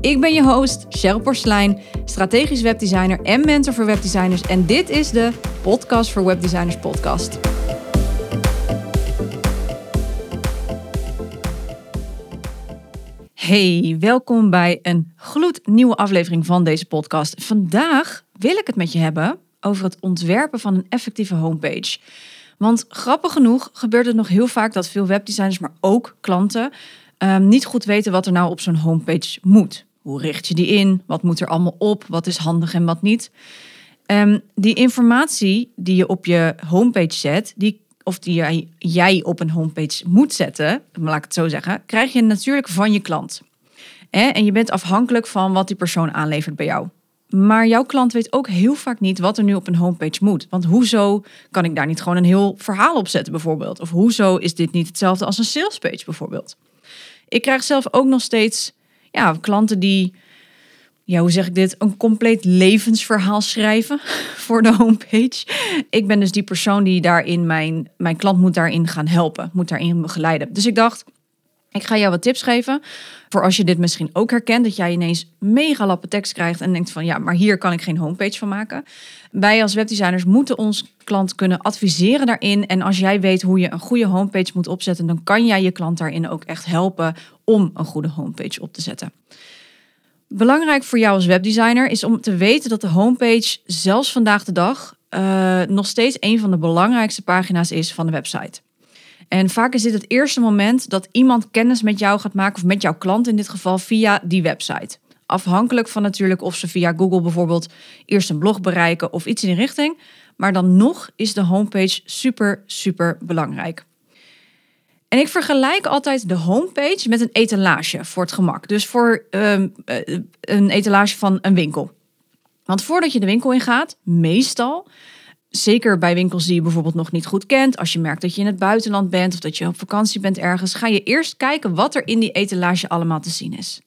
Ik ben je host, Cheryl Porslein, strategisch webdesigner en mentor voor webdesigners. En dit is de Podcast voor Webdesigners podcast. Hey, welkom bij een gloednieuwe aflevering van deze podcast. Vandaag wil ik het met je hebben over het ontwerpen van een effectieve homepage. Want grappig genoeg gebeurt het nog heel vaak dat veel webdesigners, maar ook klanten, um, niet goed weten wat er nou op zo'n homepage moet. Hoe richt je die in? Wat moet er allemaal op? Wat is handig en wat niet? Um, die informatie die je op je homepage zet, die, of die jij, jij op een homepage moet zetten, laat ik het zo zeggen, krijg je natuurlijk van je klant. En je bent afhankelijk van wat die persoon aanlevert bij jou. Maar jouw klant weet ook heel vaak niet wat er nu op een homepage moet. Want hoezo kan ik daar niet gewoon een heel verhaal op zetten, bijvoorbeeld? Of hoezo is dit niet hetzelfde als een salespage, bijvoorbeeld? Ik krijg zelf ook nog steeds ja, klanten die, ja, hoe zeg ik dit, een compleet levensverhaal schrijven voor de homepage. Ik ben dus die persoon die daarin mijn, mijn klant moet daarin gaan helpen, moet daarin begeleiden. Dus ik dacht, ik ga jou wat tips geven. Voor als je dit misschien ook herkent, dat jij ineens mega lappen tekst krijgt en denkt van ja, maar hier kan ik geen homepage van maken. Wij als webdesigners moeten ons klant kunnen adviseren daarin. En als jij weet hoe je een goede homepage moet opzetten, dan kan jij je klant daarin ook echt helpen om een goede homepage op te zetten. Belangrijk voor jou als webdesigner is om te weten dat de homepage zelfs vandaag de dag uh, nog steeds een van de belangrijkste pagina's is van de website. En vaak is dit het eerste moment dat iemand kennis met jou gaat maken, of met jouw klant in dit geval, via die website. Afhankelijk van natuurlijk of ze via Google bijvoorbeeld eerst een blog bereiken of iets in die richting. Maar dan nog is de homepage super, super belangrijk. En ik vergelijk altijd de homepage met een etalage voor het gemak. Dus voor ehm, eh, een etalage van een winkel. Want voordat je de winkel ingaat, meestal zeker bij winkels die je bijvoorbeeld nog niet goed kent, als je merkt dat je in het buitenland bent of dat je op vakantie bent ergens, ga je eerst kijken wat er in die etalage allemaal te zien is.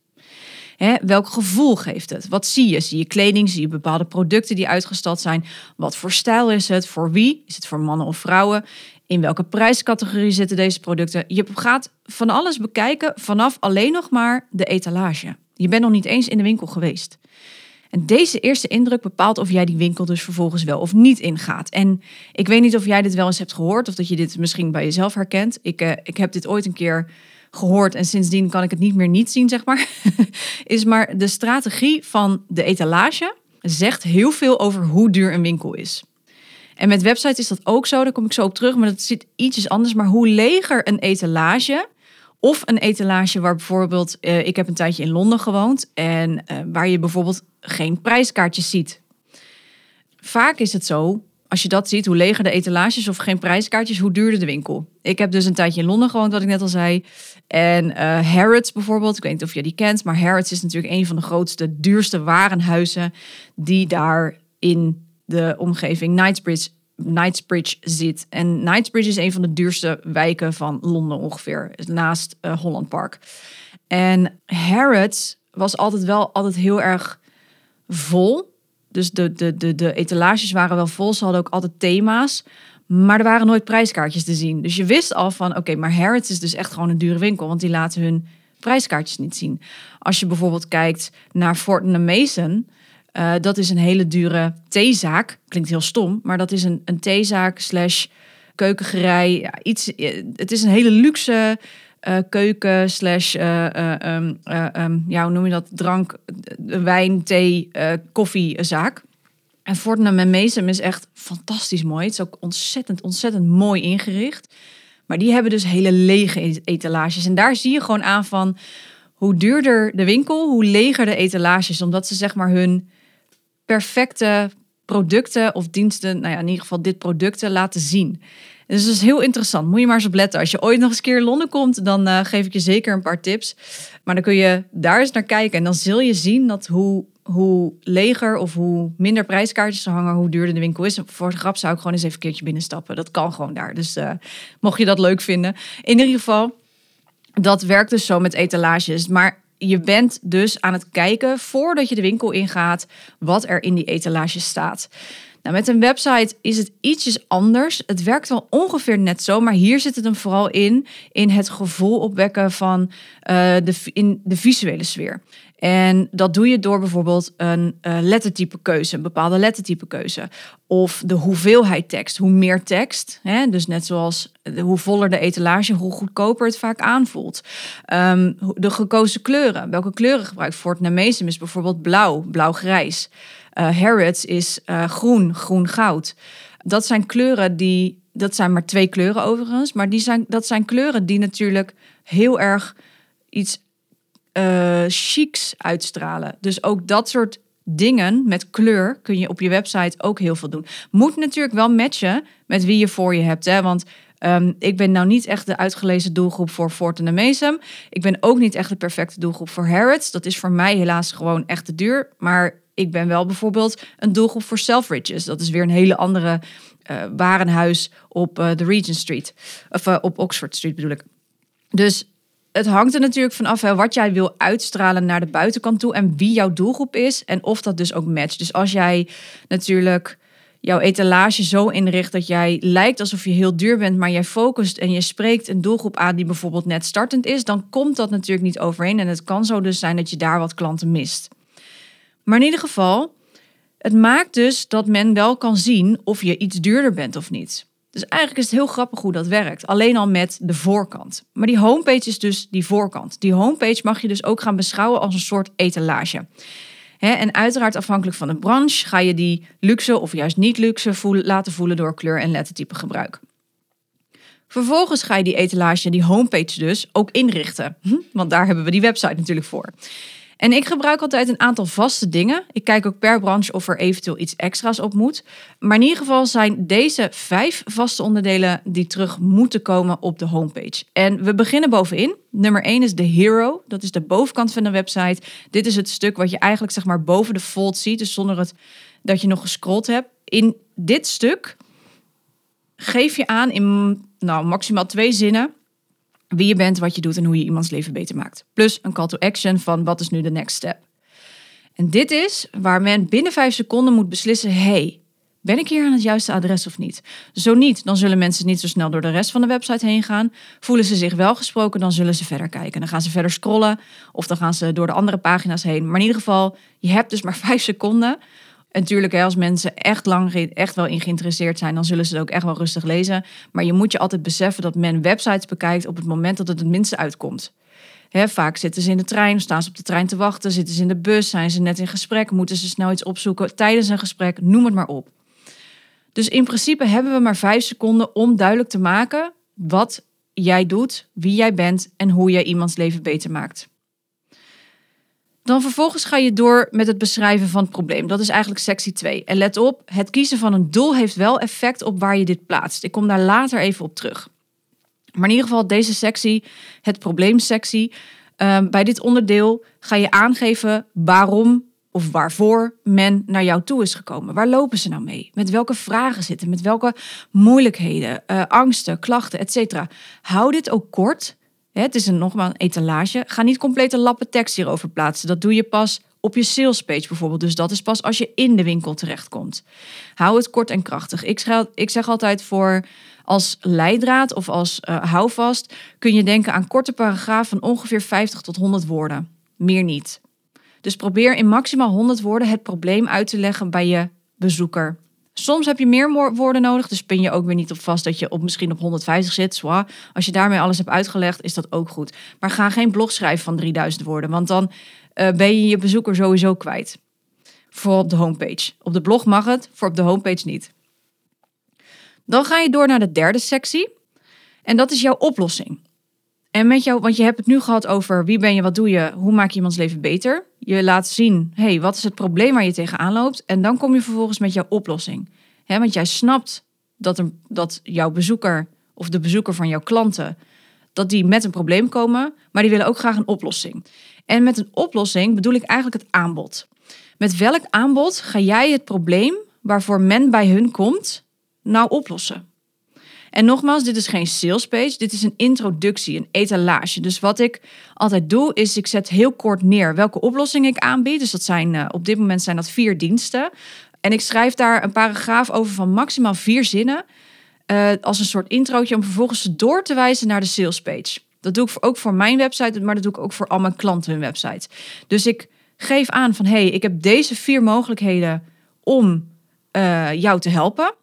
Welk gevoel geeft het? Wat zie je? Zie je kleding? Zie je bepaalde producten die uitgestald zijn? Wat voor stijl is het? Voor wie? Is het voor mannen of vrouwen? In welke prijscategorie zitten deze producten? Je gaat van alles bekijken vanaf alleen nog maar de etalage. Je bent nog niet eens in de winkel geweest. En deze eerste indruk bepaalt of jij die winkel dus vervolgens wel of niet ingaat. En ik weet niet of jij dit wel eens hebt gehoord of dat je dit misschien bij jezelf herkent. Ik, uh, ik heb dit ooit een keer gehoord en sindsdien kan ik het niet meer niet zien, zeg maar. is maar de strategie van de etalage zegt heel veel over hoe duur een winkel is. En met websites is dat ook zo, daar kom ik zo op terug, maar dat zit ietsjes anders. Maar hoe leger een etalage, of een etalage waar bijvoorbeeld, uh, ik heb een tijdje in Londen gewoond en uh, waar je bijvoorbeeld geen prijskaartjes ziet. Vaak is het zo, als je dat ziet, hoe leger de etalages of geen prijskaartjes, hoe duurder de winkel. Ik heb dus een tijdje in Londen gewoond, wat ik net al zei. En uh, Harrods bijvoorbeeld, ik weet niet of je die kent, maar Harrods is natuurlijk een van de grootste, duurste warenhuizen die daar in de omgeving Knightsbridge, Knightsbridge zit. En Knightsbridge is een van de duurste wijken van Londen ongeveer, naast uh, Holland Park. En Harrods was altijd wel altijd heel erg vol. Dus de, de, de, de etalages waren wel vol. Ze hadden ook altijd thema's. Maar er waren nooit prijskaartjes te zien. Dus je wist al van, oké, maar Harrods is dus echt gewoon een dure winkel. Want die laten hun prijskaartjes niet zien. Als je bijvoorbeeld kijkt naar Fortnum Mason... Uh, dat is een hele dure theezaak. Klinkt heel stom, maar dat is een, een theezaak slash keukengerij. Iets, eh, het is een hele luxe uh, keuken slash, uh, um, um, ja, hoe noem je dat, drank, wijn, thee, koffiezaak. En Fortnum en Mason is echt fantastisch mooi. Het is ook ontzettend, ontzettend mooi ingericht. Maar die hebben dus hele lege e-, etalages. En daar zie je gewoon aan van hoe duurder de winkel, hoe leger de etalages. Omdat ze zeg maar hun perfecte producten of diensten, nou ja, in ieder geval dit producten laten zien. Dus dat is heel interessant. Moet je maar eens op letten. Als je ooit nog eens keer in Londen komt, dan uh, geef ik je zeker een paar tips. Maar dan kun je daar eens naar kijken. En dan zul je zien dat hoe hoe leger of hoe minder prijskaartjes er hangen, hoe duurder de winkel is. Voor de grap zou ik gewoon eens even een keertje binnenstappen. Dat kan gewoon daar. Dus uh, mocht je dat leuk vinden. In ieder geval, dat werkt dus zo met etalages. Maar je bent dus aan het kijken voordat je de winkel ingaat wat er in die etalage staat. Nou, met een website is het ietsjes anders. Het werkt wel ongeveer net zo, maar hier zit het hem vooral in, in het gevoel opwekken van uh, de, in de visuele sfeer. En dat doe je door bijvoorbeeld een uh, lettertype keuze, een bepaalde lettertype keuze. Of de hoeveelheid tekst, hoe meer tekst. Hè? Dus net zoals hoe voller de etalage, hoe goedkoper het vaak aanvoelt. Um, de gekozen kleuren. Welke kleuren gebruikt Fort Namesum is bijvoorbeeld blauw, blauw-grijs. Uh, Harrods is uh, groen, groen-goud. Dat zijn kleuren die, dat zijn maar twee kleuren overigens, maar die zijn, dat zijn kleuren die natuurlijk heel erg iets uh, chics uitstralen. Dus ook dat soort dingen met kleur kun je op je website ook heel veel doen. Moet natuurlijk wel matchen met wie je voor je hebt. Hè? Want um, ik ben nou niet echt de uitgelezen doelgroep voor Fortin en. Ik ben ook niet echt de perfecte doelgroep voor Harrods. Dat is voor mij helaas gewoon echt te duur. Maar ik ben wel bijvoorbeeld een doelgroep voor Selfridges. Dat is weer een hele andere uh, warenhuis op uh, de Regent Street. Of uh, op Oxford Street bedoel ik. Dus het hangt er natuurlijk vanaf wat jij wil uitstralen naar de buitenkant toe en wie jouw doelgroep is en of dat dus ook matcht. Dus als jij natuurlijk jouw etalage zo inricht dat jij lijkt alsof je heel duur bent, maar jij focust en je spreekt een doelgroep aan die bijvoorbeeld net startend is, dan komt dat natuurlijk niet overeen en het kan zo dus zijn dat je daar wat klanten mist. Maar in ieder geval, het maakt dus dat men wel kan zien of je iets duurder bent of niet. Dus eigenlijk is het heel grappig hoe dat werkt. Alleen al met de voorkant. Maar die homepage is dus die voorkant. Die homepage mag je dus ook gaan beschouwen als een soort etalage. en uiteraard afhankelijk van de branche ga je die luxe of juist niet luxe voelen, laten voelen door kleur en lettertype gebruik. Vervolgens ga je die etalage, die homepage dus, ook inrichten. Hm? Want daar hebben we die website natuurlijk voor. En ik gebruik altijd een aantal vaste dingen. Ik kijk ook per branche of er eventueel iets extra's op moet. Maar in ieder geval zijn deze vijf vaste onderdelen die terug moeten komen op de homepage. En we beginnen bovenin. Nummer 1 is de hero. Dat is de bovenkant van de website. Dit is het stuk wat je eigenlijk zeg maar boven de fold ziet. Dus zonder het, dat je nog gescrolld hebt. In dit stuk geef je aan in nou, maximaal twee zinnen wie je bent, wat je doet en hoe je iemands leven beter maakt. Plus een call to action van wat is nu de next step. En dit is waar men binnen vijf seconden moet beslissen: hey, ben ik hier aan het juiste adres of niet? Zo niet, dan zullen mensen niet zo snel door de rest van de website heen gaan. Voelen ze zich wel gesproken, dan zullen ze verder kijken. Dan gaan ze verder scrollen of dan gaan ze door de andere pagina's heen. Maar in ieder geval, je hebt dus maar vijf seconden en natuurlijk, als mensen echt lang echt wel in geïnteresseerd zijn, dan zullen ze het ook echt wel rustig lezen. Maar je moet je altijd beseffen dat men websites bekijkt op het moment dat het het minste uitkomt. vaak zitten ze in de trein, staan ze op de trein te wachten, zitten ze in de bus, zijn ze net in gesprek, moeten ze snel iets opzoeken tijdens een gesprek, noem het maar op. Dus in principe hebben we maar vijf seconden om duidelijk te maken wat jij doet, wie jij bent en hoe jij iemands leven beter maakt. Dan vervolgens ga je door met het beschrijven van het probleem. Dat is eigenlijk sectie 2. En let op, het kiezen van een doel heeft wel effect op waar je dit plaatst. Ik kom daar later even op terug. Maar in ieder geval deze sectie, het probleemsectie. Uh, bij dit onderdeel ga je aangeven waarom of waarvoor men naar jou toe is gekomen. Waar lopen ze nou mee? Met welke vragen zitten? Met welke moeilijkheden, uh, angsten, klachten, etc. Hou dit ook kort het is een, nogmaals een etalage. Ga niet complete lappen tekst hierover plaatsen. Dat doe je pas op je salespage bijvoorbeeld. Dus dat is pas als je in de winkel terechtkomt. Hou het kort en krachtig. Ik, zeg, ik zeg altijd voor als leidraad of als uh, houvast kun je denken aan korte paragrafen van ongeveer 50 tot 100 woorden. Meer niet. Dus probeer in maximaal 100 woorden het probleem uit te leggen bij je bezoeker. Soms heb je meer woorden nodig, dus pin je ook weer niet op vast dat je op misschien op 150 zit. Zwaar. Als je daarmee alles hebt uitgelegd, is dat ook goed. Maar ga geen blog schrijven van 3000 woorden, want dan uh, ben je je bezoeker sowieso kwijt. Voor op de homepage. Op de blog mag het, voor op de homepage niet. Dan ga je door naar de derde sectie. En dat is jouw oplossing. En met jou, want je hebt het nu gehad over wie ben je, wat doe je, hoe maak je iemands leven beter. Je laat zien, hey, wat is het probleem waar je tegenaan loopt. En dan kom je vervolgens met jouw oplossing. Want jij snapt dat, dat jouw bezoeker of de bezoeker van jouw klanten, dat die met een probleem komen, maar die willen ook graag een oplossing. En met een oplossing bedoel ik eigenlijk het aanbod. Met welk aanbod ga jij het probleem waarvoor men bij hun komt, nou oplossen? En nogmaals, dit is geen sales page, dit is een introductie, een etalage. Dus wat ik altijd doe, is ik zet heel kort neer welke oplossing ik aanbied. Dus dat zijn uh, op dit moment zijn dat vier diensten. En ik schrijf daar een paragraaf over van maximaal vier zinnen. Uh, als een soort introotje om vervolgens door te wijzen naar de sales page. Dat doe ik ook voor mijn website, maar dat doe ik ook voor al mijn klanten hun website. Dus ik geef aan van hey, ik heb deze vier mogelijkheden om uh, jou te helpen.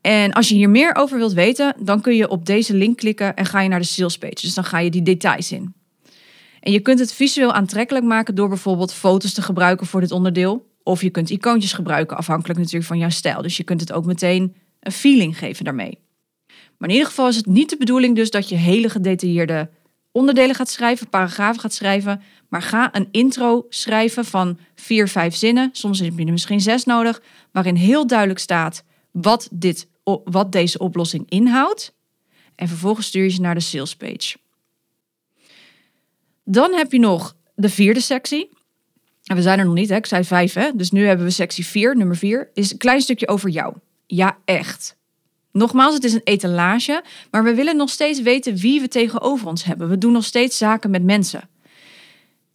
En als je hier meer over wilt weten, dan kun je op deze link klikken en ga je naar de sales page. Dus dan ga je die details in. En je kunt het visueel aantrekkelijk maken door bijvoorbeeld foto's te gebruiken voor dit onderdeel. Of je kunt icoontjes gebruiken, afhankelijk natuurlijk van jouw stijl. Dus je kunt het ook meteen een feeling geven daarmee. Maar in ieder geval is het niet de bedoeling dus dat je hele gedetailleerde onderdelen gaat schrijven, paragrafen gaat schrijven. Maar ga een intro schrijven van vier, vijf zinnen. Soms heb je er misschien zes nodig, waarin heel duidelijk staat wat, dit, wat deze oplossing inhoudt. En vervolgens stuur je ze naar de sales page. Dan heb je nog de vierde sectie. En we zijn er nog niet, hè? ik zei vijf, hè? dus nu hebben we sectie vier, nummer vier. Is een klein stukje over jou. Ja, echt. Nogmaals, het is een etalage, maar we willen nog steeds weten wie we tegenover ons hebben. We doen nog steeds zaken met mensen.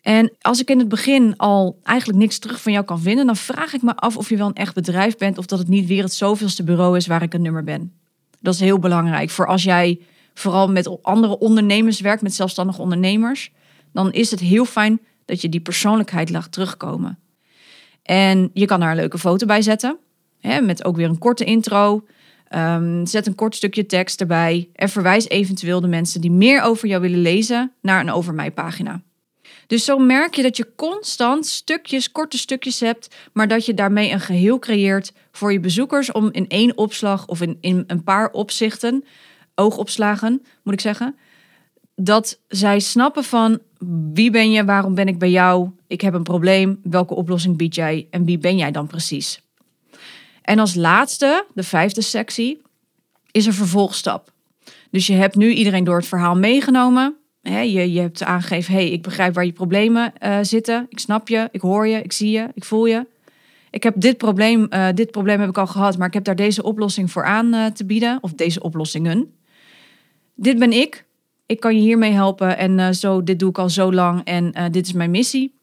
En als ik in het begin al eigenlijk niks terug van jou kan vinden, dan vraag ik me af of je wel een echt bedrijf bent of dat het niet weer het zoveelste bureau is waar ik een nummer ben. Dat is heel belangrijk voor als jij vooral met andere ondernemers werkt, met zelfstandige ondernemers, dan is het heel fijn dat je die persoonlijkheid laat terugkomen. En je kan daar een leuke foto bij zetten, hè, met ook weer een korte intro. Um, zet een kort stukje tekst erbij en verwijs eventueel de mensen die meer over jou willen lezen naar een over mij pagina. Dus zo merk je dat je constant stukjes, korte stukjes hebt, maar dat je daarmee een geheel creëert voor je bezoekers om in één opslag of in, een paar opzichten, oogopslagen moet ik zeggen, dat zij snappen van wie ben je, waarom ben ik bij jou, ik heb een probleem, welke oplossing bied jij en wie ben jij dan precies. En als laatste, de vijfde sectie, is een vervolgstap. Dus je hebt nu iedereen door het verhaal meegenomen je, je hebt aangegeven, hey, ik begrijp waar je problemen uh, zitten. Ik snap je, ik hoor je, ik zie je, ik voel je. Ik heb dit probleem, uh, dit probleem heb ik al gehad, maar ik heb daar deze oplossing voor aan uh, te bieden. Of deze oplossingen. Dit ben ik. Ik kan je hiermee helpen. En zo, dit doe ik al zo lang. En dit is mijn missie.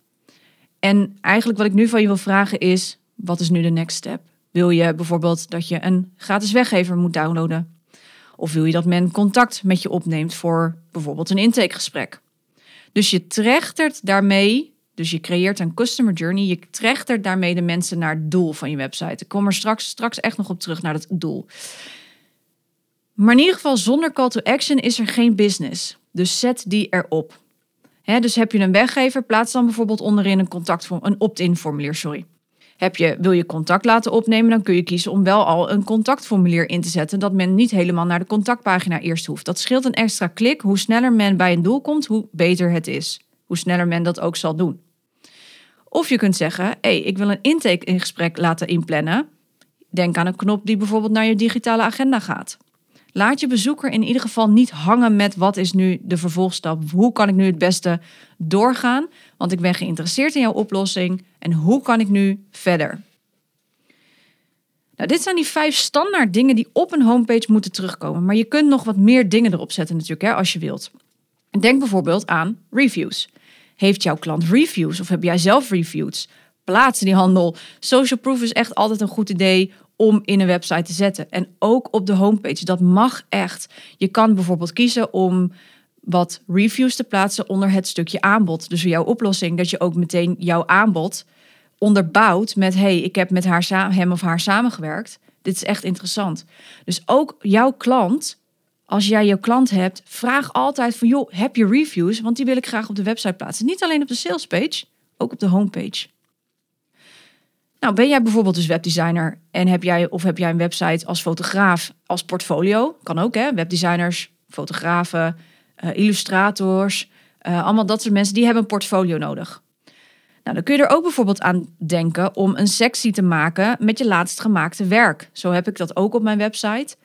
En eigenlijk wat ik nu van je wil vragen is, wat is nu de next step? Wil je bijvoorbeeld dat je een gratis weggever moet downloaden? Of wil je dat men contact met je opneemt voor bijvoorbeeld een intakegesprek? Dus je trechtert daarmee, dus je creëert een customer journey, je trechtert daarmee de mensen naar het doel van je website. Ik kom er straks, straks echt nog op terug naar het doel. Maar in ieder geval, zonder call to action is er geen business. Dus zet die erop. Dus heb je een weggever, plaats dan bijvoorbeeld onderin een, contact, een opt-in formulier. Sorry. Heb je, wil je contact laten opnemen, dan kun je kiezen om wel al een contactformulier in te zetten, dat men niet helemaal naar de contactpagina eerst hoeft. Dat scheelt een extra klik. Hoe sneller men bij een doel komt, hoe beter het is. Hoe sneller men dat ook zal doen. Of je kunt zeggen, hé, hey, ik wil een intake in gesprek laten inplannen. Denk aan een knop die bijvoorbeeld naar je digitale agenda gaat. Laat je bezoeker in ieder geval niet hangen met wat is nu de vervolgstap. Hoe kan ik nu het beste doorgaan? Want ik ben geïnteresseerd in jouw oplossing. En hoe kan ik nu verder? Nou, dit zijn die vijf standaard dingen die op een homepage moeten terugkomen. Maar je kunt nog wat meer dingen erop zetten natuurlijk, hè, als je wilt. Denk bijvoorbeeld aan reviews. Heeft jouw klant reviews of heb jij zelf reviews? Plaats die handel. Social proof is echt altijd een goed idee om in een website te zetten. En ook op de homepage. Dat mag echt. Je kan bijvoorbeeld kiezen om wat reviews te plaatsen onder het stukje aanbod. Dus jouw oplossing, dat je ook meteen jouw aanbod onderbouwt met: hey, ik heb met haar, hem of haar samengewerkt. Dit is echt interessant. Dus ook jouw klant, als jij jouw klant hebt, vraag altijd van: joh, heb je reviews? Want die wil ik graag op de website plaatsen. Niet alleen op de salespage, ook op de homepage. Nou, ben jij bijvoorbeeld dus webdesigner en heb jij of heb jij een website als fotograaf als portfolio? Kan ook, hè? Webdesigners, fotografen, illustrators, uh, allemaal dat soort mensen die hebben een portfolio nodig. Nou, dan kun je er ook bijvoorbeeld aan denken om een sectie te maken met je laatst gemaakte werk. Zo heb ik dat ook op mijn website.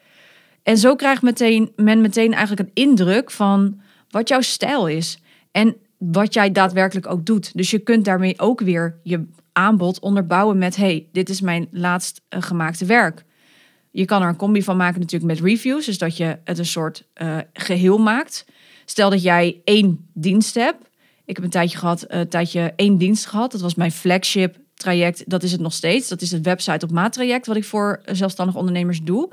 En zo krijgt meteen, men meteen eigenlijk een indruk van wat jouw stijl is en wat jij daadwerkelijk ook doet. Dus je kunt daarmee ook weer je aanbod onderbouwen met: hey, dit is mijn laatst eh, gemaakte werk. Je kan er een combi van maken natuurlijk met reviews, dus dat je het een soort geheel maakt. Stel dat jij één dienst hebt. Ik heb een tijdje gehad, een tijdje één dienst gehad. Dat was mijn flagship traject. Dat is het nog steeds. Dat is het website op maat traject wat ik voor zelfstandig ondernemers doe.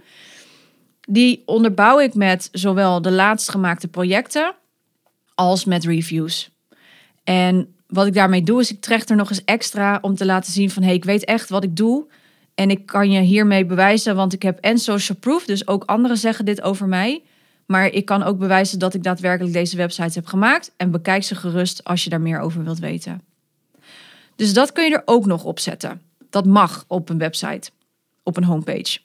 Die onderbouw ik met zowel de laatst gemaakte projecten als met reviews. En wat ik daarmee doe, is ik trek er nog eens extra om te laten zien van... hé, hey, ik weet echt wat ik doe en ik kan je hiermee bewijzen... want ik heb en social proof, dus ook anderen zeggen dit over mij... maar ik kan ook bewijzen dat ik daadwerkelijk deze websites heb gemaakt... en bekijk ze gerust als je daar meer over wilt weten. Dus dat kun je er ook nog op zetten. Dat mag op een website, op een homepage.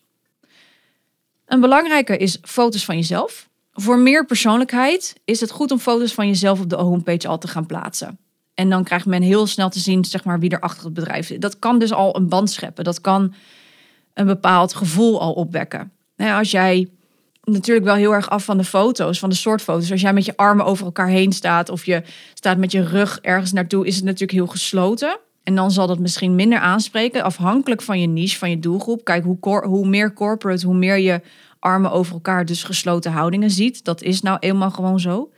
Een belangrijke is foto's van jezelf. Voor meer persoonlijkheid is het goed om foto's van jezelf op de homepage al te gaan plaatsen. En dan krijgt men heel snel te zien zeg maar, wie er achter het bedrijf zit. Dat kan dus al een band scheppen. Dat kan een bepaald gevoel al opwekken. als jij natuurlijk wel heel erg af van de foto's, van de soort foto's. Als jij met je armen over elkaar heen staat of je staat met je rug ergens naartoe, is het natuurlijk heel gesloten. En dan zal dat misschien minder aanspreken, afhankelijk van je niche, van je doelgroep. Kijk, hoe, hoe meer corporate, hoe meer je armen over elkaar, dus gesloten houdingen ziet. Dat is nou eenmaal gewoon zo.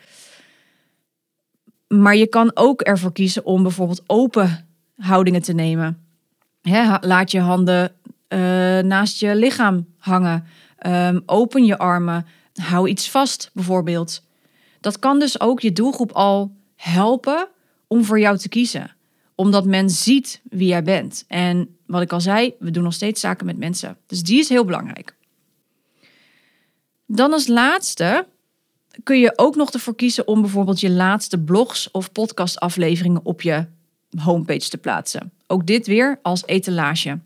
Maar je kan ook ervoor kiezen om bijvoorbeeld open houdingen te nemen. laat je handen uh, naast je lichaam hangen. Um, open je armen. Hou iets vast, bijvoorbeeld. Dat kan dus ook je doelgroep al helpen om voor jou te kiezen. Omdat men ziet wie jij bent. En wat ik al zei, we doen nog steeds zaken met mensen. Dus die is heel belangrijk. Dan als laatste kun je ook nog ervoor kiezen om bijvoorbeeld je laatste blogs of podcastafleveringen op je homepage te plaatsen. Ook dit weer als etalage.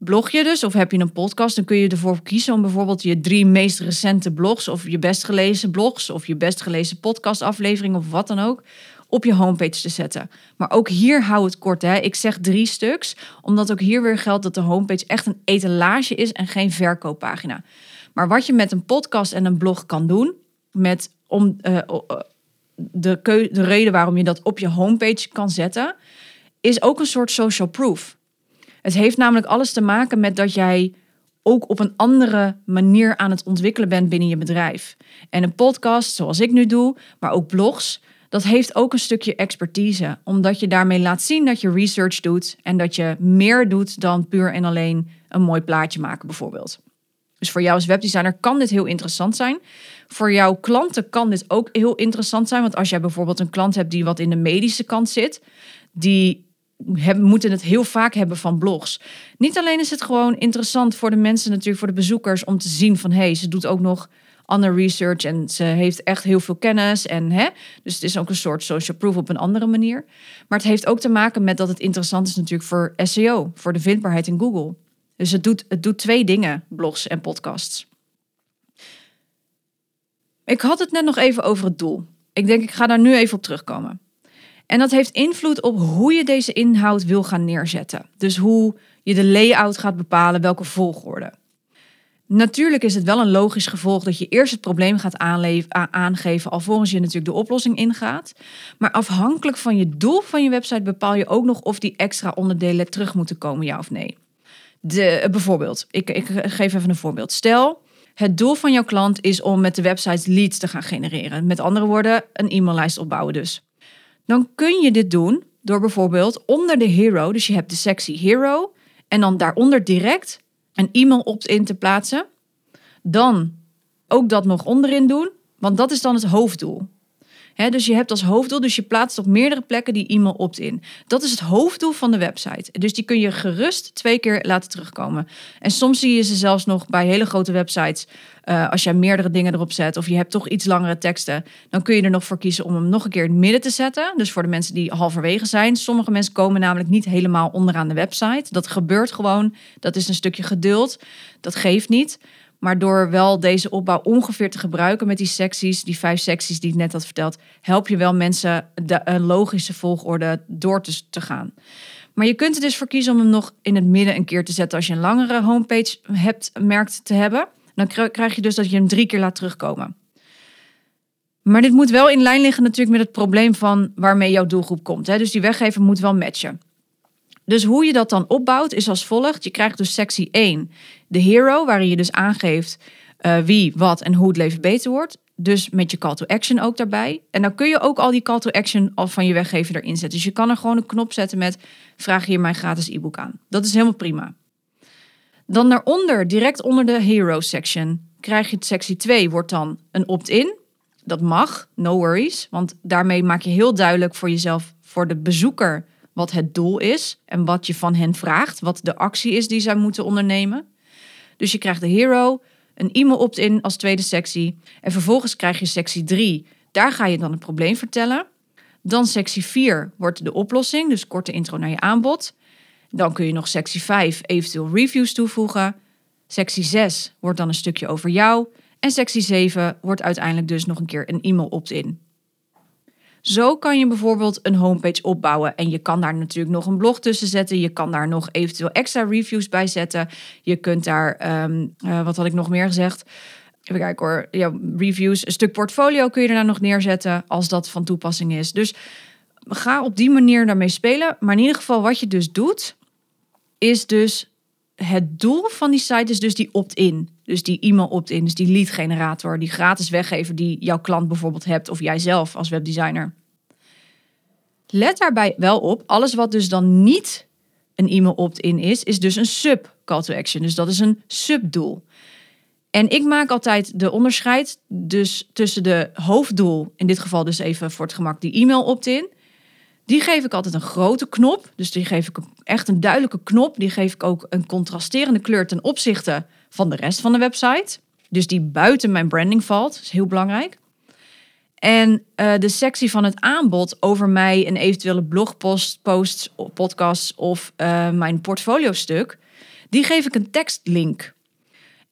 Blog je dus of heb je een podcast, dan kun je ervoor kiezen om bijvoorbeeld je drie meest recente blogs of je best gelezen blogs of je best gelezen podcastaflevering of wat dan ook op je homepage te zetten. Maar ook hier hou het kort. Hè. Ik zeg drie stuks, omdat ook hier weer geldt dat de homepage echt een etalage is en geen verkooppagina. Maar wat je met een podcast en een blog kan doen, met om, uh, de, de reden waarom je dat op je homepage kan zetten, is ook een soort social proof. Het heeft namelijk alles te maken met dat jij ook op een andere manier aan het ontwikkelen bent binnen je bedrijf. En een podcast, zoals ik nu doe, maar ook blogs, dat heeft ook een stukje expertise, omdat je daarmee laat zien dat je research doet en dat je meer doet dan puur en alleen een mooi plaatje maken, bijvoorbeeld. Dus voor jou als webdesigner kan dit heel interessant zijn. Voor jouw klanten kan dit ook heel interessant zijn. Want als jij bijvoorbeeld een klant hebt die wat in de medische kant zit, die hebben, moeten het heel vaak hebben van blogs. Niet alleen is het gewoon interessant voor de mensen, natuurlijk voor de bezoekers, om te zien van hé, hey, ze doet ook nog andere research en ze heeft echt heel veel kennis. En, hè, dus het is ook een soort social proof op een andere manier. Maar het heeft ook te maken met dat het interessant is natuurlijk voor SEO, voor de vindbaarheid in Google. Dus het doet, het doet twee dingen, blogs en podcasts. Ik had het net nog even over het doel. Ik denk, ik ga daar nu even op terugkomen. En dat heeft invloed op hoe je deze inhoud wil gaan neerzetten. Dus hoe je de layout gaat bepalen, welke volgorde. Natuurlijk is het wel een logisch gevolg dat je eerst het probleem gaat aangeven, alvorens je natuurlijk de oplossing ingaat. Maar afhankelijk van je doel van je website bepaal je ook nog of die extra onderdelen terug moeten komen, ja of nee. De, bijvoorbeeld, ik, ik geef even een voorbeeld. Stel, het doel van jouw klant is om met de website leads te gaan genereren. Met andere woorden, een e-maillijst opbouwen dus. Dan kun je dit doen door bijvoorbeeld onder de hero, dus je hebt de sectie hero, en dan daaronder direct een e-mail opt-in te plaatsen. Dan ook dat nog onderin doen, want dat is dan het hoofddoel dus je hebt als hoofddoel, dus je plaatst op meerdere plekken die e-mail opt-in. Dat is het hoofddoel van de website. Dus die kun je gerust twee keer laten terugkomen. En soms zie je ze zelfs nog bij hele grote websites. Uh, als jij meerdere dingen erop zet of je hebt toch iets langere teksten, dan kun je er nog voor kiezen om hem nog een keer in het midden te zetten. Dus voor de mensen die halverwege zijn. Sommige mensen komen namelijk niet helemaal onderaan de website. Dat gebeurt gewoon. Dat is een stukje geduld. Dat geeft niet. Maar door wel deze opbouw ongeveer te gebruiken met die secties, die vijf secties die ik net had verteld, help je wel mensen de, een logische volgorde door te, te gaan. Maar je kunt er dus voor kiezen om hem nog in het midden een keer te zetten als je een langere homepage hebt, merkt te hebben. Dan krijg je dus dat je hem drie keer laat terugkomen. Maar dit moet wel in lijn liggen natuurlijk met het probleem van waarmee jouw doelgroep komt. Hè? Dus die weggever moet wel matchen. Dus hoe je dat dan opbouwt is als volgt. Je krijgt dus sectie 1, de hero, waarin je dus aangeeft uh, wie, wat en hoe het leven beter wordt. Dus met je call to action ook daarbij. En dan kun je ook al die call to action van je weggever erin zetten. Dus je kan er gewoon een knop zetten met vraag hier mijn gratis e-book aan. Dat is helemaal prima. Dan daaronder, direct onder de hero section, krijg je sectie 2, wordt dan een opt-in. Dat mag, no worries. Want daarmee maak je heel duidelijk voor jezelf, voor de bezoeker, wat het doel is. En wat je van hen vraagt, wat de actie is die zij moeten ondernemen. Dus je krijgt de hero, een e-mail opt-in als tweede sectie. En vervolgens krijg je sectie 3. Daar ga je dan het probleem vertellen. Dan sectie 4 wordt de oplossing, dus korte intro naar je aanbod. Dan kun je nog sectie 5 eventueel reviews toevoegen. Sectie 6 wordt dan een stukje over jou. En sectie 7 wordt uiteindelijk dus nog een keer een e-mail opt-in. Zo kan je bijvoorbeeld een homepage opbouwen en je kan daar natuurlijk nog een blog tussen zetten. Je kan daar nog eventueel extra reviews bij zetten. Je kunt daar, ehm, eh, wat had ik nog meer gezegd? Even kijken hoor, ja, reviews, een stuk portfolio kun je er dan nog neerzetten als dat van toepassing is. Dus ga op die manier daarmee spelen. Maar in ieder geval wat je dus doet, is dus het doel van die site is dus die opt-in. Dus die e-mail opt-in, dus die lead generator, die gratis weggever die jouw klant bijvoorbeeld hebt of jijzelf als webdesigner. Let daarbij wel op, alles wat dus dan niet een e-mail opt-in is, is dus een sub call to action. Dus dat is een subdoel. En ik maak altijd de onderscheid dus tussen de hoofddoel, in dit geval dus even voor het gemak die e-mail opt-in, die geef ik altijd een grote knop. Dus die geef ik echt een duidelijke knop. Die geef ik ook een contrasterende kleur ten opzichte van de rest van de website. Dus die buiten mijn branding valt. Dat is heel belangrijk. En uh, de sectie van het aanbod over mij en eventuele blogpost, posts, podcasts of uh, mijn portfolio-stuk, die geef ik een tekstlink.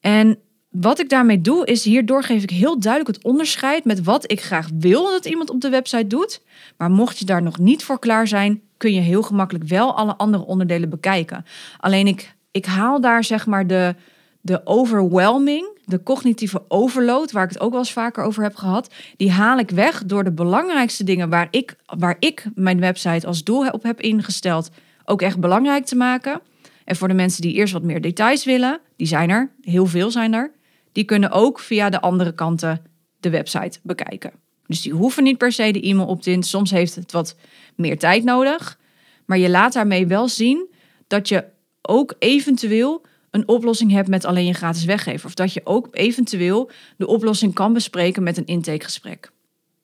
En wat ik daarmee doe, is hierdoor geef ik heel duidelijk het onderscheid met wat ik graag wil dat iemand op de website doet. Maar mocht je daar nog niet voor klaar zijn, kun je heel gemakkelijk wel alle andere onderdelen bekijken. Alleen ik, ik haal daar zeg maar de, de overwhelming, de cognitieve overload, waar ik het ook wel eens vaker over heb gehad, die haal ik weg door de belangrijkste dingen waar ik, waar ik mijn website als doel op heb ingesteld, ook echt belangrijk te maken. En voor de mensen die eerst wat meer details willen, die zijn er, heel veel zijn er die kunnen ook via de andere kanten de website bekijken. Dus die hoeven niet per se de e-mail opt-in. Soms heeft het wat meer tijd nodig. Maar je laat daarmee wel zien dat je ook eventueel een oplossing hebt met alleen je gratis weggever. Of dat je ook eventueel de oplossing kan bespreken met een intakegesprek.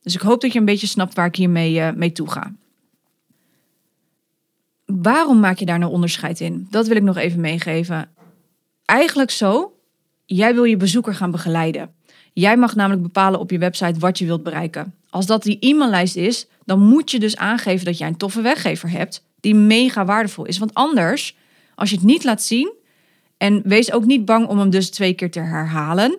Dus ik hoop dat je een beetje snapt waar ik hiermee uh, mee toe ga. Waarom maak je daar nou onderscheid in? Dat wil ik nog even meegeven. Eigenlijk zo Jij wil je bezoeker gaan begeleiden. Jij mag namelijk bepalen op je website wat je wilt bereiken. Als dat die e-maillijst is, dan moet je dus aangeven dat jij een toffe weggever hebt die mega waardevol is. Want anders, als je het niet laat zien, en wees ook niet bang om hem dus twee keer te herhalen.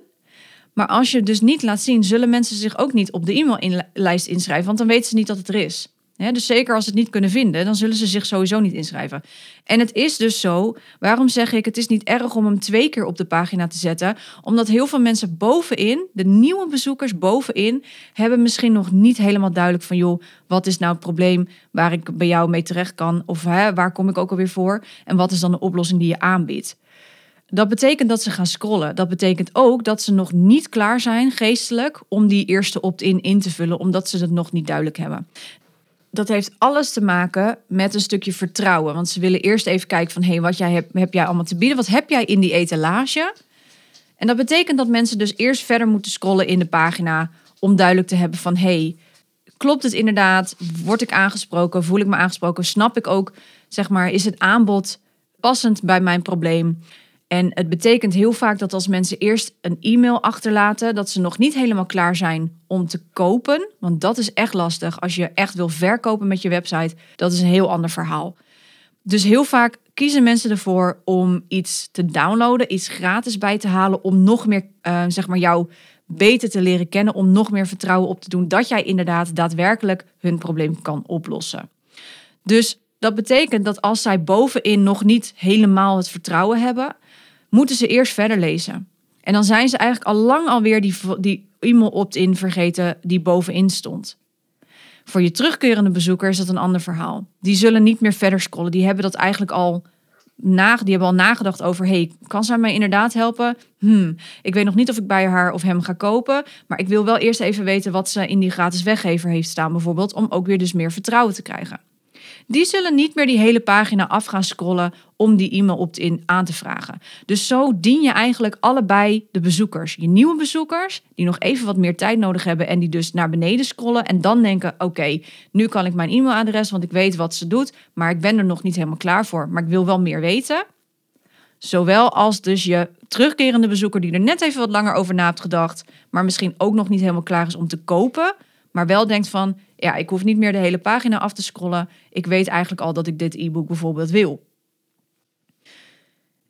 Maar als je het dus niet laat zien, zullen mensen zich ook niet op de e-maillijst inschrijven, want dan weten ze niet dat het er is dus zeker als ze het niet kunnen vinden, dan zullen ze zich sowieso niet inschrijven. En het is dus zo, waarom zeg ik het is niet erg om hem twee keer op de pagina te zetten? Omdat heel veel mensen bovenin, de nieuwe bezoekers bovenin, hebben misschien nog niet helemaal duidelijk van joh, wat is nou het probleem waar ik bij jou mee terecht kan? Of waar kom ik ook alweer voor? En wat is dan de oplossing die je aanbiedt? Dat betekent dat ze gaan scrollen. Dat betekent ook dat ze nog niet klaar zijn geestelijk om die eerste opt-in in te vullen, omdat ze het nog niet duidelijk hebben dat heeft alles te maken met een stukje vertrouwen. Want ze willen eerst even kijken van... hé, hey, wat jij heb, heb jij allemaal te bieden? Wat heb jij in die etalage? En dat betekent dat mensen dus eerst verder moeten scrollen in de pagina... om duidelijk te hebben van... hé, hey, klopt het inderdaad? Word ik aangesproken? Voel ik me aangesproken? Snap ik ook, zeg maar, is het aanbod passend bij mijn probleem? En het betekent heel vaak dat als mensen eerst een e-mail achterlaten, dat ze nog niet helemaal klaar zijn om te kopen. Want dat is echt lastig. Als je echt wil verkopen met je website, dat is een heel ander verhaal. Dus heel vaak kiezen mensen ervoor om iets te downloaden, iets gratis bij te halen, om nog meer, uh, zeg maar, jou beter te leren kennen, om nog meer vertrouwen op te doen dat jij inderdaad daadwerkelijk hun probleem kan oplossen. Dus dat betekent dat als zij bovenin nog niet helemaal het vertrouwen hebben, moeten ze eerst verder lezen. En dan zijn ze eigenlijk al lang alweer die, die e-mail opt-in vergeten die bovenin stond. Voor je terugkerende bezoeker is dat een ander verhaal. Die zullen niet meer verder scrollen. Die hebben dat eigenlijk al hebben al nagedacht over: hey, kan zij mij inderdaad helpen? Hmm, ik weet nog niet of ik bij haar of hem ga kopen, maar ik wil wel eerst even weten wat ze in die gratis weggever heeft staan, bijvoorbeeld, om ook weer dus meer vertrouwen te krijgen die zullen niet meer die hele pagina af gaan scrollen om die e-mail opt-in aan te vragen. Dus zo dien je eigenlijk allebei de bezoekers. Je nieuwe bezoekers, die nog even wat meer tijd nodig hebben en die dus naar beneden scrollen en dan denken: oké, nu kan ik mijn e-mailadres, want ik weet wat ze doet, maar ik ben er nog niet helemaal klaar voor, maar ik wil wel meer weten. Zowel als dus je terugkerende bezoeker die er net even wat langer over na heeft gedacht, maar misschien ook nog niet helemaal klaar is om te kopen, maar wel denkt van ja, ik hoef niet meer de hele pagina af te scrollen. Ik weet eigenlijk al dat ik dit e-book bijvoorbeeld wil.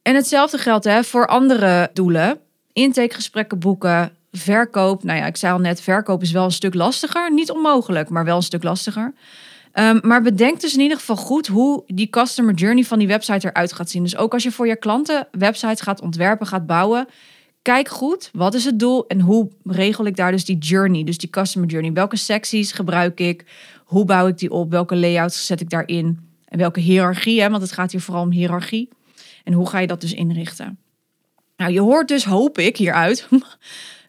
En hetzelfde geldt hè, voor andere doelen. Intakegesprekken boeken, verkoop. Nou ja, ik zei al net, verkoop is wel een stuk lastiger. Niet onmogelijk, maar wel een stuk lastiger. Um, maar bedenk dus in ieder geval goed hoe die customer journey van die website eruit gaat zien. Dus ook als je voor je klanten websites gaat ontwerpen, gaat bouwen, kijk goed, wat is het doel en hoe regel ik daar dus die journey, dus die customer journey. Welke secties gebruik ik? Hoe bouw ik die op? Welke layouts zet ik daarin? En welke hiërarchie, hè? want het gaat hier vooral om hiërarchie. En hoe ga je dat dus inrichten? Nou, je hoort dus, hoop ik, hieruit.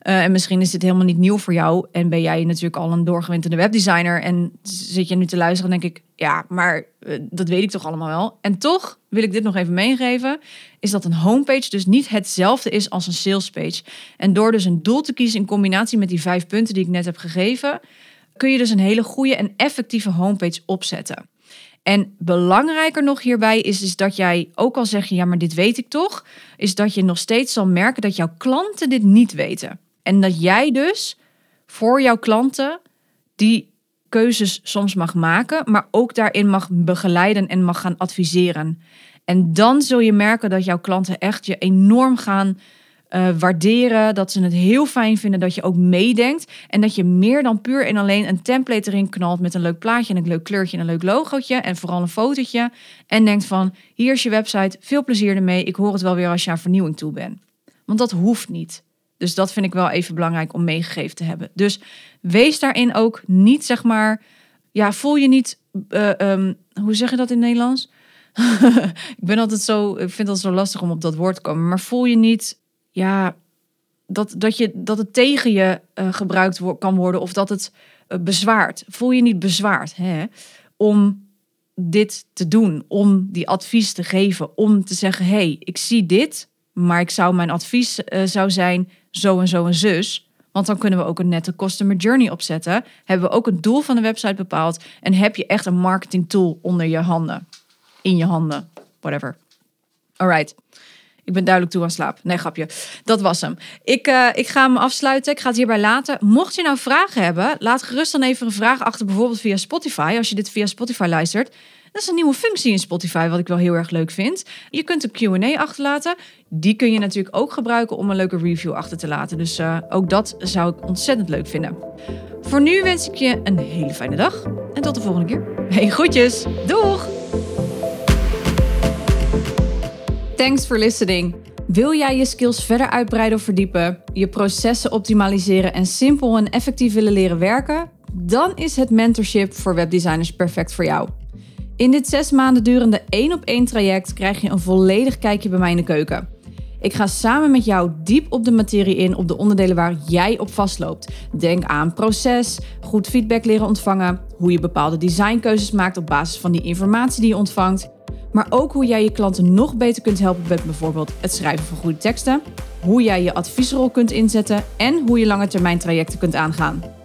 Uh, en misschien is dit helemaal niet nieuw voor jou. En ben jij natuurlijk al een doorgewinterde webdesigner. En zit je nu te luisteren, denk ik, ja, maar uh, dat weet ik toch allemaal wel. En toch wil ik dit nog even meegeven, is dat een homepage dus niet hetzelfde is als een salespage. En door dus een doel te kiezen in combinatie met die vijf punten die ik net heb gegeven, kun je dus een hele goede en effectieve homepage opzetten. En belangrijker nog hierbij is, is dat jij, ook al zeg je ja, maar dit weet ik toch, is dat je nog steeds zal merken dat jouw klanten dit niet weten. En dat jij dus voor jouw klanten die keuzes soms mag maken, maar ook daarin mag begeleiden en mag gaan adviseren. En dan zul je merken dat jouw klanten echt je enorm gaan uh, waarderen. Dat ze het heel fijn vinden dat je ook meedenkt. En dat je meer dan puur en alleen een template erin knalt met een leuk plaatje en een leuk kleurtje en een leuk logootje. En vooral een fotootje. En denkt van, hier is je website, veel plezier ermee. Ik hoor het wel weer als je aan vernieuwing toe bent. Want dat hoeft niet. Dus dat vind ik wel even belangrijk om meegegeven te hebben. Dus wees daarin ook niet, zeg maar, ja, voel je niet, uh, um, hoe zeg je dat in Nederlands? ik ben altijd zo, ik vind het zo lastig om op dat woord te komen. Maar voel je niet, ja, dat, dat, je, dat het tegen je uh, gebruikt kan worden of dat het uh, bezwaart. Voel je niet bezwaard hè, om dit te doen, om die advies te geven, om te zeggen: hé, hey, ik zie dit, maar ik zou mijn advies zou zijn zo en zo en zus. Want dan kunnen we ook een nette customer journey opzetten. Hebben we ook het doel van de website bepaald. En heb je echt een marketing tool onder je handen. In je handen. Whatever. Alright. Ik ben duidelijk toe aan slaap. Nee, grapje. Dat was hem. Ik, uh, ik ga hem afsluiten. Ik ga het hierbij laten. Mocht je nou vragen hebben, laat gerust dan even een vraag achter. Bijvoorbeeld via Spotify. Als je dit via Spotify luistert. Dat is een nieuwe functie in Spotify, wat ik wel heel erg leuk vind. Je kunt een QA achterlaten. Die kun je natuurlijk ook gebruiken om een leuke review achter te laten. Dus uh, ook dat zou ik ontzettend leuk vinden. Voor nu wens ik je een hele fijne dag en tot de volgende keer. Hey, groetjes. Doeg! Thanks for listening. Wil jij je skills verder uitbreiden of verdiepen, je processen optimaliseren en simpel en effectief willen leren werken? Dan is het mentorship voor webdesigners perfect voor jou. In dit zes maanden durende één op één traject krijg je een volledig kijkje bij mij in de keuken. Ik ga samen met jou diep op de materie in op de onderdelen waar jij op vastloopt. Denk aan proces, goed feedback leren ontvangen, hoe je bepaalde designkeuzes maakt op basis van die informatie die je ontvangt, maar ook hoe jij je klanten nog beter kunt helpen met bijvoorbeeld het schrijven van goede teksten, hoe jij je adviesrol kunt inzetten en hoe je lange termijn trajecten kunt aangaan.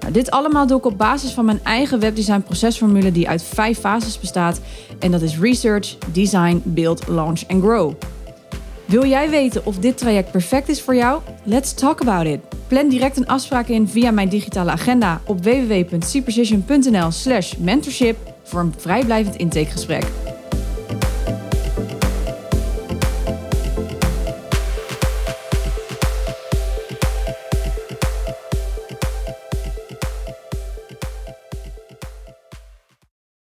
Nou, dit allemaal doe ik op basis van mijn eigen webdesign procesformule die uit vijf fases bestaat. En dat is research, design, build, launch en grow. Wil jij weten of dit traject perfect is voor jou? Let's talk about it. Plan direct een afspraak in via mijn digitale agenda op www.cprecision.nl slash mentorship voor een vrijblijvend intakegesprek.